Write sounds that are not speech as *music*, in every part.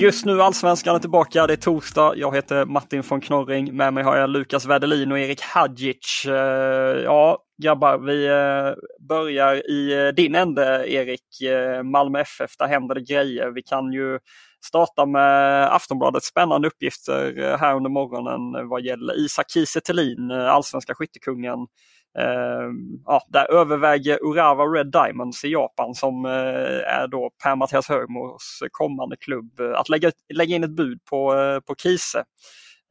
Just nu Allsvenskan är tillbaka, det är torsdag. Jag heter Martin von Knorring. Med mig har jag Lukas Werdelin och Erik Hadjic. Eh, ja, grabbar, vi eh, börjar i eh, din ände Erik. Malmö FF, där händer det grejer. Vi kan ju starta med Aftonbladets spännande uppgifter här under morgonen vad gäller Isak Kiese Thelin, allsvenska skyttekungen. Ehm, ja, där överväger Urawa Red Diamonds i Japan som eh, är då Per Mattias Högmos kommande klubb eh, att lägga, lägga in ett bud på, eh, på Kise.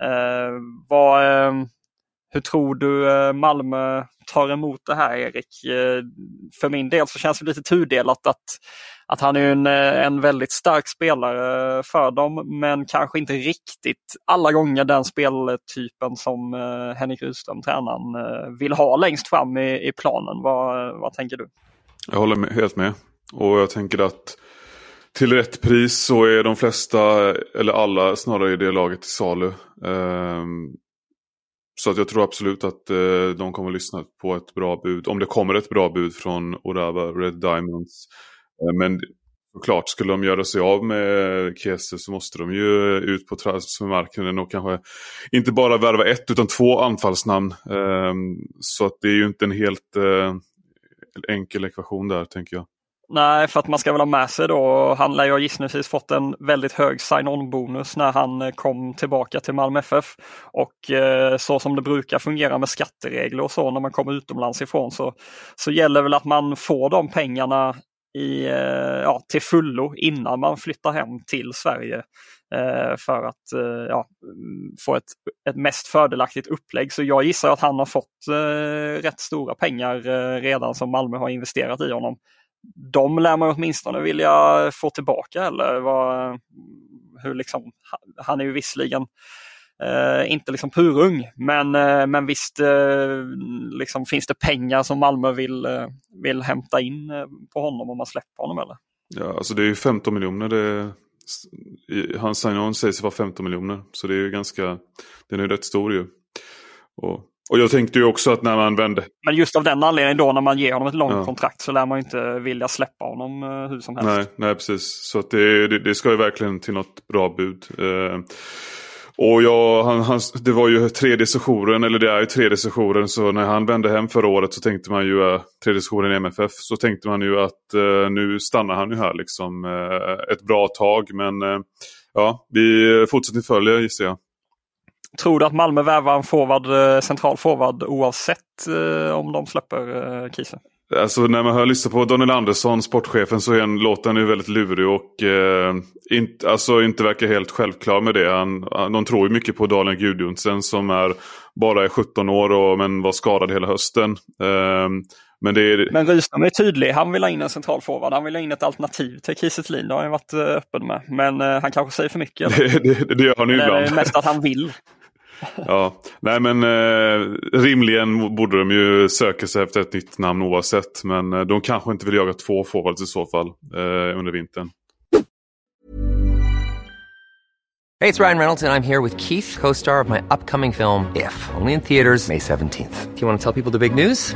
Ehm, vad, ehm, hur tror du eh, Malmö tar emot det här Erik? För min del så känns det lite tudelat att, att han är en, eh, en väldigt stark spelare för dem men kanske inte riktigt alla gånger den speltypen som eh, Henrik Rydström, tränaren, eh, vill ha längst fram i, i planen. Vad, vad tänker du? Jag håller med, helt med. Och jag tänker att till rätt pris så är de flesta, eller alla snarare i det laget till salu. Ehm, så att jag tror absolut att de kommer att lyssna på ett bra bud. Om det kommer ett bra bud från Orava Red Diamonds. Eh, men såklart, skulle de göra sig av med Kese så måste de ju ut på transfermarknaden och kanske inte bara värva ett utan två anfallsnamn. Ehm, så att det är ju inte en helt eh, enkel ekvation där tänker jag. Nej, för att man ska väl ha med sig då, han lär ju gissningsvis fått en väldigt hög sign-on-bonus när han eh, kom tillbaka till Malmö FF. Och så som det brukar fungera med skatteregler och så när man kommer utomlands ifrån så, så gäller väl att man får de pengarna i, eh, ja, till fullo innan man flyttar hem till Sverige eh, för att eh, ja, mm, få ett, ett mest fördelaktigt upplägg. Så jag gissar att han har fått eh, rätt stora pengar eh, redan som Malmö har investerat i honom de lär man åtminstone vilja få tillbaka eller vad, mm, hur liksom, han är ju visserligen eh, inte liksom purung men, eh, men visst eh, liksom finns det pengar som Malmö vill, eh, vill hämta in eh, på honom om man släpper honom eller? Ja, alltså det är ju 15 miljoner. Det, hans sign-on sägs vara 15 miljoner. Så det är ju ganska, den är ju rätt stor ju. Och, och jag tänkte ju också att när man vände, Men just av den anledningen då när man ger honom ett långt Ja. kontrakt så lär man ju inte vilja släppa honom eh, hur som helst. nej, nej precis. Så det, det, det ska ju verkligen till något bra bud. Och jag, han, han, det var ju tredje sessionen, eller det är ju tredje sessionen, så när han vände hem förra året så tänkte man ju, eh, tredje sessionen i MFF, så tänkte man ju att eh, nu stannar han ju här liksom eh, ett bra tag. Men eh, ja, vi fortsätter följa gissar jag. Tror du att Malmö värvar en forward, eh, central forward oavsett eh, om de släpper eh, Kiese? Alltså när man hör lyssna på Daniel Andersson, sportchefen, så är han, låter han ju väldigt lurig och eh, inte, alltså inte verkar helt självklar med det. Han, han, de tror ju mycket på Daniel Gudjonsen som är bara är 17 år och, men var skadad hela hösten. Eh, men det är, Men Rydström är tydlig. Han vill ha in en central forward. Han vill ha in ett alternativ till Kiese. Det har han varit eh, öppen med. Men eh, han kanske säger för mycket. *laughs* Det, det, det gör han ju Det är ibland. mest att han vill. Ja, nej men eh, rimligen borde de ju söka sig efter ett nytt namn oavsett. Men eh, de kanske inte vill jaga två forwards i så fall eh, under vintern. Hej, det är Ryan Reynolds, jag är här med Keith, co star of my upcoming film, If, only in theaters, May 17th. Do you want to tell people the big news?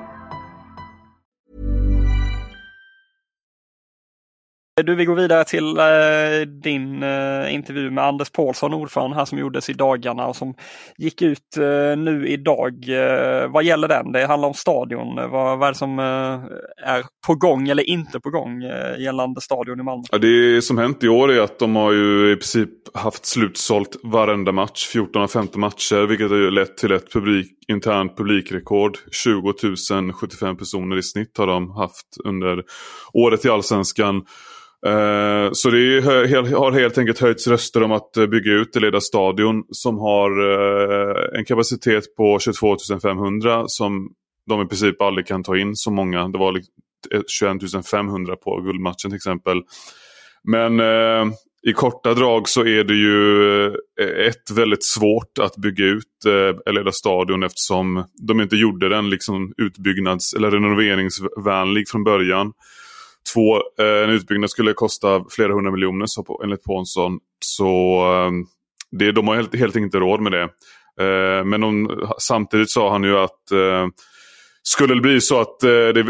Eh, du, vi går vidare till eh, din eh, intervju med Anders Paulsson, ordförande här som gjordes i dagarna och som gick ut eh, nu idag. Eh, vad gäller den? Det handlar om stadion. Vad, vad är det som eh, är på gång eller inte på gång gällande stadion i Malmö? Ja, det som hänt i år är att de har ju i princip haft slutsålt varenda match. 14 av 15 matcher vilket har ju lett till ett publik, internt publikrekord. 20 075 personer i snitt har de haft under året i Allsvenskan. Eh, så det har helt enkelt höjts röster om att eh, bygga ut Eleda stadion som har eh, en kapacitet på 22 500 som de i princip aldrig kan ta in så många. Det var 21 500 på guldmatchen till exempel. Men eh, i korta drag så är det ju ett väldigt svårt att bygga ut Eleda stadion eftersom de inte gjorde den liksom utbyggnads eller renoveringsvänlig från början. Två, eh, en utbyggnad skulle kosta flera hundra miljoner så på, enligt Pånsson. Så ehm, det, de har helt, helt enkelt inte råd med det. Eh, men de, samtidigt sa han ju att eh, skulle det bli så att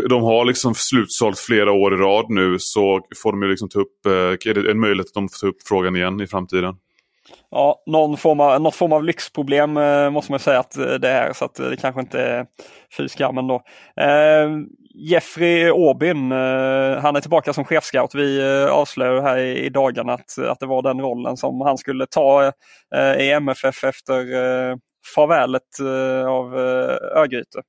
de har liksom slutsålt flera år i rad nu så får de ju liksom ta upp, är det en möjlighet att de får ta upp frågan igen i framtiden. Ja, någon form av, någon form av lyxproblem eh, måste man säga att eh, det är så att eh, det kanske inte är fy skammen då. Eh, Jeffrey Åbyn, eh, han är tillbaka som chefscout. Vi eh, avslöjade här i, i dagarna att, att det var den rollen som han skulle ta eh, i MFF efter eh, farvälet eh, av eh, Örgryte.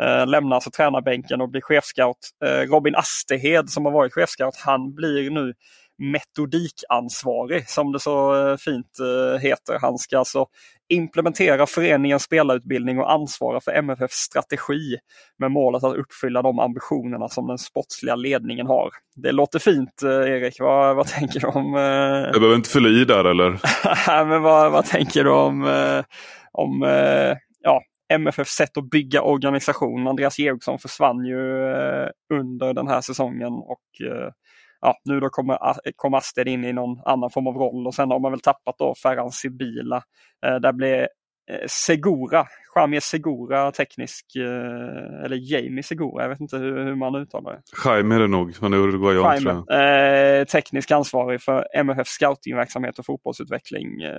Eh, lämnar alltså tränarbänken och blir chefscout. Eh, Robin Asterhed som har varit chefscout, han blir nu metodikansvarig som det så eh, fint eh, heter. Han ska alltså implementera föreningens spelarutbildning och ansvara för MFFs strategi med målet att uppfylla de ambitionerna som den sportsliga ledningen har. Det låter fint eh, Erik, vad, vad tänker du om... Jag behöver inte fylla i där eller? *laughs* men vad, vad tänker du om, om ja, MFFs sätt att bygga organisation? Andreas Georgsson försvann ju under den här säsongen och ja, nu då kommer, kom Aster in i någon annan form av roll och sen har man väl tappat då Ferran Sibila. Eh, där blev eh, Segura, Jamie Segura teknisk, eh, eller Jamie Segura, jag vet inte hur, hur man uttalar det. Jaime är det nog, han är uruguayan tror jag. Eh, teknisk ansvarig för MFF scoutingverksamhet och fotbollsutveckling. Eh,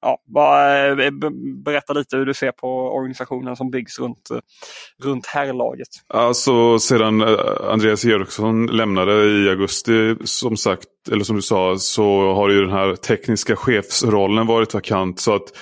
ja, bara, eh, berätta lite hur du ser på organisationen som byggs runt, runt herrlaget. Alltså sedan Andreas Eriksson lämnade i augusti som sagt, eller som du sa, så har ju den här tekniska chefsrollen varit vakant. så att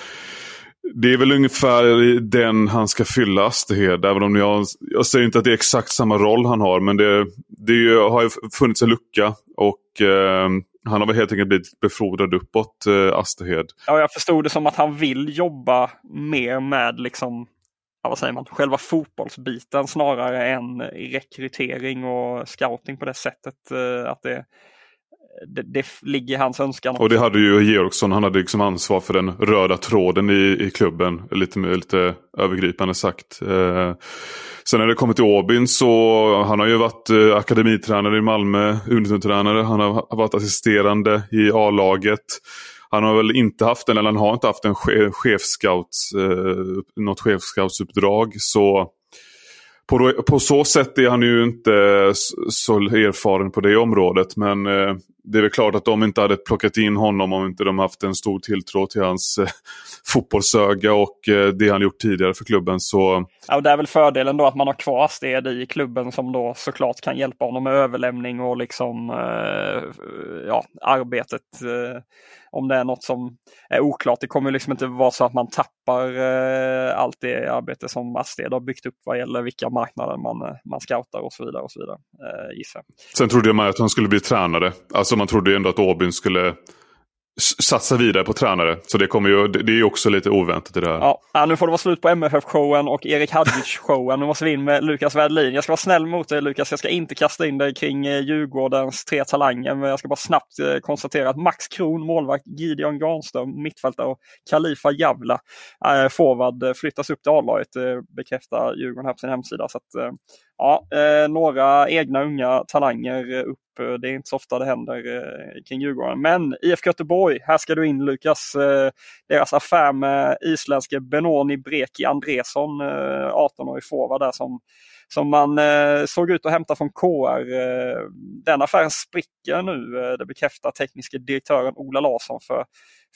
det är väl ungefär den han ska fylla Asterhed. Även om jag, jag säger inte att det är exakt samma roll han har. Men det, det har ju funnits en lucka. Och eh, han har väl helt enkelt blivit befordrad uppåt, eh, Asterhed. Ja, jag förstod det som att han vill jobba mer med liksom, ja, vad säger man, själva fotbollsbiten snarare än rekrytering och scouting på det sättet. Eh, att det det, det ligger i hans önskan. Och det hade ju Georgsson, han hade liksom ansvar för den röda tråden i, i klubben. Lite, lite övergripande sagt. Eh, sen när det kommer till Åbyn så han har ju varit eh, akademitränare i Malmö, U19-tränare. Han har varit assisterande i A-laget. Han har väl inte haft en, eller han har inte haft en chefscout, eh, något chefscoutsuppdrag. Så på, på så sätt är han ju inte så erfaren på det området. Men eh, det är väl klart att de inte hade plockat in honom om inte de haft en stor tilltro till hans eh, fotbollsöga och eh, det han gjort tidigare för klubben. Så... Ja, och det är väl fördelen då att man har kvar Sted i klubben som då såklart kan hjälpa honom med överlämning och liksom eh, ja, arbetet. Eh, om det är något som är oklart. Det kommer liksom inte vara så att man tappar eh, allt det arbete som Asted har byggt upp vad gäller vilka marknader man, eh, man scoutar och så vidare. och så vidare eh, gissar. Sen trodde jag med att han skulle bli tränare. Alltså man trodde ju ändå att Åbyn skulle satsa vidare på tränare. Så det, kommer ju, det är ju också lite oväntat i det här. Ja, nu får det vara slut på MFF-showen och Erik Hadjic-showen. Nu måste vi in med Lukas Wedlin. Jag ska vara snäll mot dig Lukas. Jag ska inte kasta in dig kring eh, Djurgårdens tre talanger. Men jag ska bara snabbt eh, konstatera att Max Kron, målvakt, Gideon Granström, mittfältare och Khalifa Javla, eh, forward, flyttas upp till A-laget. bekräftar Djurgården här på sin hemsida. Så att, ja, eh, några egna unga talanger upp. Eh, det är inte så ofta det händer eh, kring Djurgården. Men IFK Göteborg, här ska du in Lukas. Eh, deras affär med isländske Benoni Breki Andresson, eh, 18-årig forward där som som man eh, såg ut att hämta från KR. Eh, den affären spricker nu, eh, det bekräftar tekniska direktören Ola Larsson för,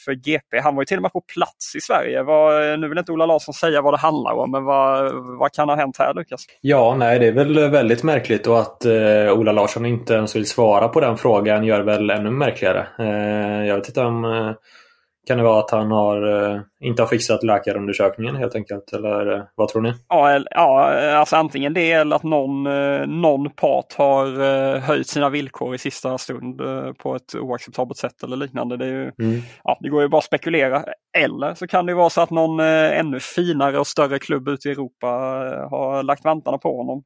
för GP. Han var ju till och med på plats i Sverige. Var, nu vill inte Ola Larsson säga vad det handlar om, men vad, vad kan ha hänt här Lukas? Ja, nej det är väl väldigt märkligt och att eh, Ola Larsson inte ens vill svara på den frågan gör väl ännu märkligare. Eh, jag vet inte om eh, kan det vara att han har, eh, inte har fixat läkarundersökningen helt enkelt? Eller eh, vad tror ni? Ja, ja alltså antingen det eller att någon, eh, någon part har höjt sina villkor i sista stund på ett oacceptabelt sätt eller liknande. Det, är ju, mm. ja, det går ju bara att spekulera. Eller så kan det vara så att någon ännu finare och större klubb ute i Europa har lagt vantarna på honom.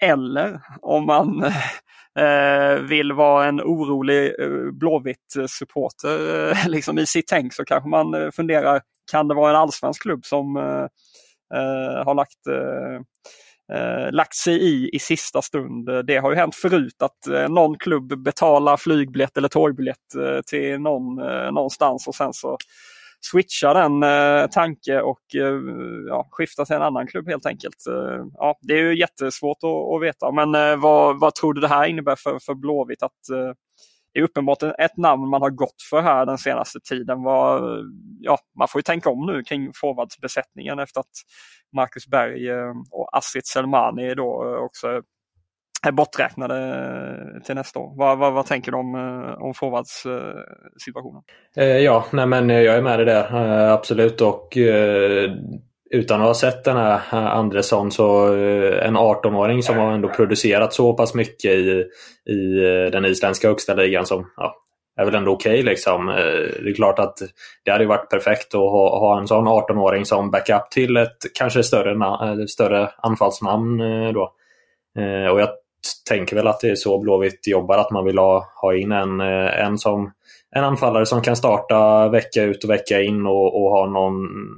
Eller om man eh, eh, vill vara en orolig eh, blåvitt supporter eh, *laughs* liksom i sitt tänk så kanske man eh, funderar, kan det vara en allsvensk klubb som eh, har lagt eh, lagt sig i i sista stund. Det har ju hänt förut att någon klubb betalar flygbiljett eller tågbiljett till någon någonstans och sen så switcha den eh, tanke och eh, ja, skifta till en annan klubb helt enkelt. Eh, ja, det är ju jättesvårt att, att veta men eh, vad, vad tror du det här innebär för, för Blåvitt? Att, eh, det är uppenbart ett namn man har gått för här den senaste tiden. Var, ja, man får ju tänka om nu kring forwardsbesättningen efter att Marcus Berg eh, och Astrid Selmani då eh, också är borträknade eh, till nästa år. Vad, vad, vad tänker du eh, om, om forwardssituationen? Eh, eh, ja, nej men jag är med dig där. Absolut. Och utan att ha sett den här Andresson så en 18-åring som har ändå producerat så pass mycket i, i den isländska högsta ligan som ja, är väl ändå okej. Okay, liksom. Det är klart att det hade varit perfekt att ha, ha en sån 18-åring som backup till ett kanske större, större anfallsnamn. Då. Och jag tänker väl att det är så Blåvitt jobbar, att man vill ha, ha in en, eh, en, som, en anfallare som kan starta vecka ut och vecka in och, och ha någon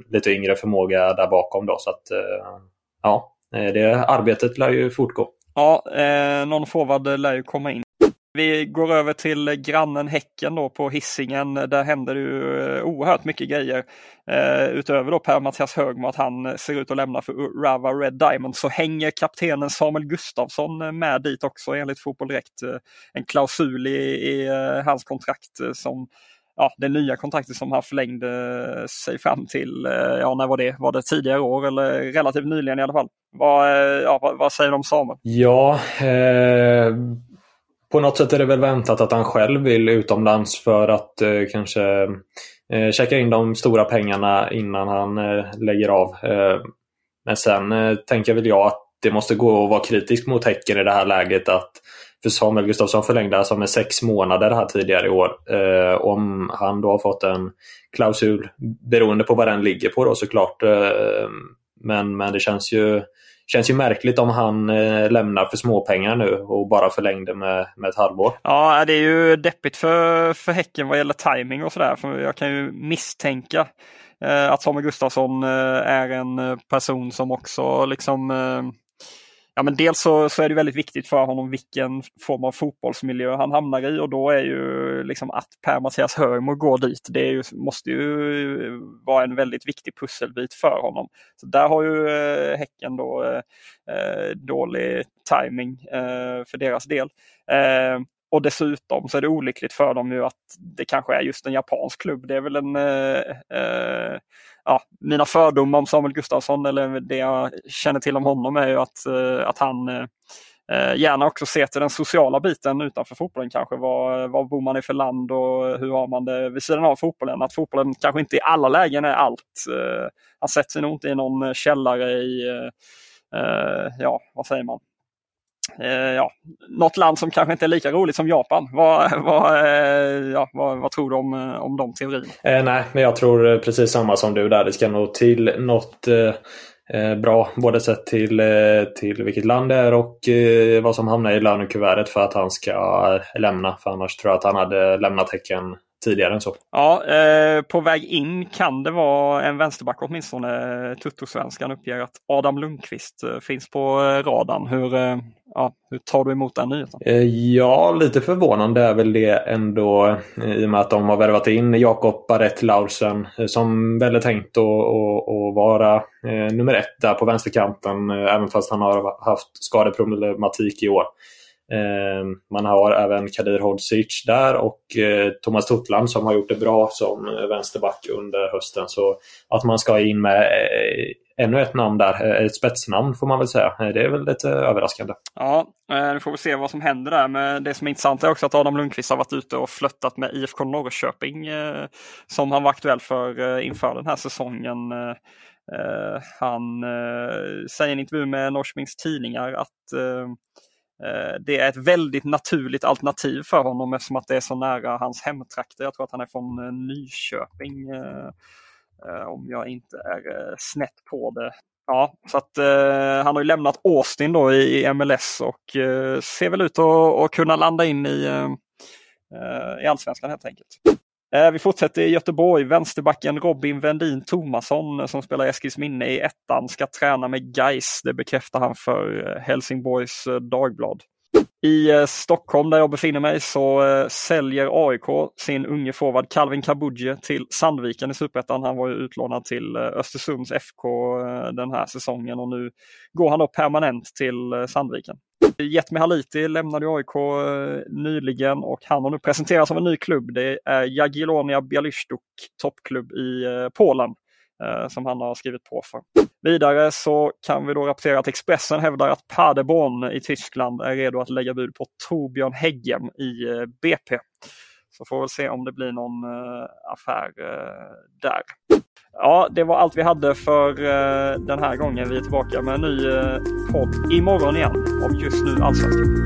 lite yngre förmåga där bakom. Då, så att, eh, ja, eh, det arbetet lär ju fortgå. Ja, eh, någon forward lär ju komma in. Vi går över till grannen Häcken då på hissingen. Där händer det ju eh, oerhört mycket grejer. Eh, utöver då Per-Mattias Högmo att han eh, ser ut att lämna för Rava Red Diamond så hänger kaptenen Samuel Gustafsson eh, med dit också enligt Fotboll Direkt. En klausul i, i hans kontrakt som ja, det nya kontraktet som han förlängde sig fram till, ja när var det? Var det tidigare år eller relativt nyligen i alla fall? Vad, ja, vad, vad säger du om Samuel? Ja, eh på något sätt är det väl väntat att han själv vill utomlands för att eh, kanske eh, checka in de stora pengarna innan han eh, lägger av. Eh, men sen eh, tänker väl jag att det måste gå att vara kritisk mot Häcken i det här läget. att för Samuel Gustafsson förlängde alltså med sex månader här tidigare i år. Eh, om han då har fått en klausul, beroende på vad den ligger på då såklart. Eh, men, men det känns ju känns ju märkligt om han eh, lämnar för småpengar nu och bara förlängde med, med ett halvår. Ja, det är ju deppigt för, för Häcken vad gäller timing och sådär. För jag kan ju misstänka eh, att Samuel Gustafsson eh, är en eh, person som också liksom eh, ja, men dels så, så är det väldigt viktigt för honom vilken form av fotbollsmiljö han hamnar i och då är ju liksom att Per-Mattias Högmo går dit, det ju, måste ju vara en väldigt viktig pusselbit för honom. Så där har ju eh, Häcken då eh, eh dålig timing eh, för deras del. Eh, och dessutom så är det olyckligt för dem ju att det kanske är just en japansk klubb. Det är väl en eh, eh, ja, mina fördomar om Samuel Gustafsson eller det jag känner till om honom är ju att, eh, att han eh, eh gärna också ser till den sociala biten utanför fotbollen kanske. Vad, vad bor man i för land och hur har man det vid sidan av fotbollen? Att fotbollen kanske inte i alla lägen är allt. Eh, han sätter sig nog inte i någon källare i, eh, ja vad säger man, Eh, ja, något land som kanske inte är lika roligt som Japan. Vad, vad, eh, ja, vad, vad, tror du om, eh, om de teorierna? Eh, nej, men jag tror eh, precis samma som du där. Det ska nog till något eh, bra, både sett till, till vilket land det är och vad som hamnar i lönekuvertet för att han ska lämna. För annars tror jag att han hade lämnat Häcken tidigare än så. Ja, eh, på väg in kan det vara en vänsterback åtminstone. Tuttosvenskan uppger att Adam Lundqvist eh, finns på eh, radarn. Hur, eh, ja, hur tar du emot den nyheten? Eh, ja, lite förvånande är väl det ändå i och med att de har värvat in Jakob Barrett Laursen som väl är tänkt att, att, att vara eh, nummer ett där på vänsterkanten även fast han har haft skadeproblematik i år. Ehm, man har även Kadir Hodzic där och eh, Thomas Totland som har gjort det bra som vänsterback under hösten. Så att man ska in med eh, ännu ett namn där, eh, ett spetsnamn får man väl säga. Det är väl lite överraskande. Ja, nu får vi se vad som händer där. Men det som är intressant är också att Adam Lundqvist har varit ute och flöttat med IFK Norrköping som han var aktuell för inför den här säsongen. Han säger i en intervju med Norrköpings Tidningar att Eh, det är ett väldigt naturligt alternativ för honom eftersom att det är så nära hans hemtrakter. Jag tror att han är från eh, Nyköping eh, om jag inte är snett på det. Ja, så att eh, han har ju lämnat Austin då i, i MLS och eh, ser väl ut att, att kunna landa in i, eh, i Allsvenskan helt enkelt. Eh, vi fortsätter i Göteborg. Vänsterbacken Robin Vendin Tomasson eh, som spelar Eskilsminne i ettan ska träna med Geis. Det bekräftar han för eh, Helsingborgs Dagblad. I Stockholm där jag befinner mig så säljer AIK sin unge forward Calvin Kabudje till Sandviken i Superettan. Han var ju utlånad till Östersunds FK den här säsongen och nu går han då permanent till Sandviken. Jetmi Haliti lämnade AIK eh, nyligen och han har nu presenterats som en ny klubb. Det är Jagiellonia Bialystok toppklubb i eh, Polen eh, som han har skrivit på för. Vidare så kan vi då rapportera att Expressen hävdar att Paderborn i Tyskland är redo att lägga bud på Torbjörn Häggen i BP. Så får vi se om det blir någon affär där. Ja, det var allt vi hade för eh, den här gången. Vi är tillbaka med en ny eh, podd imorgon igen om just nu Allsvenskan.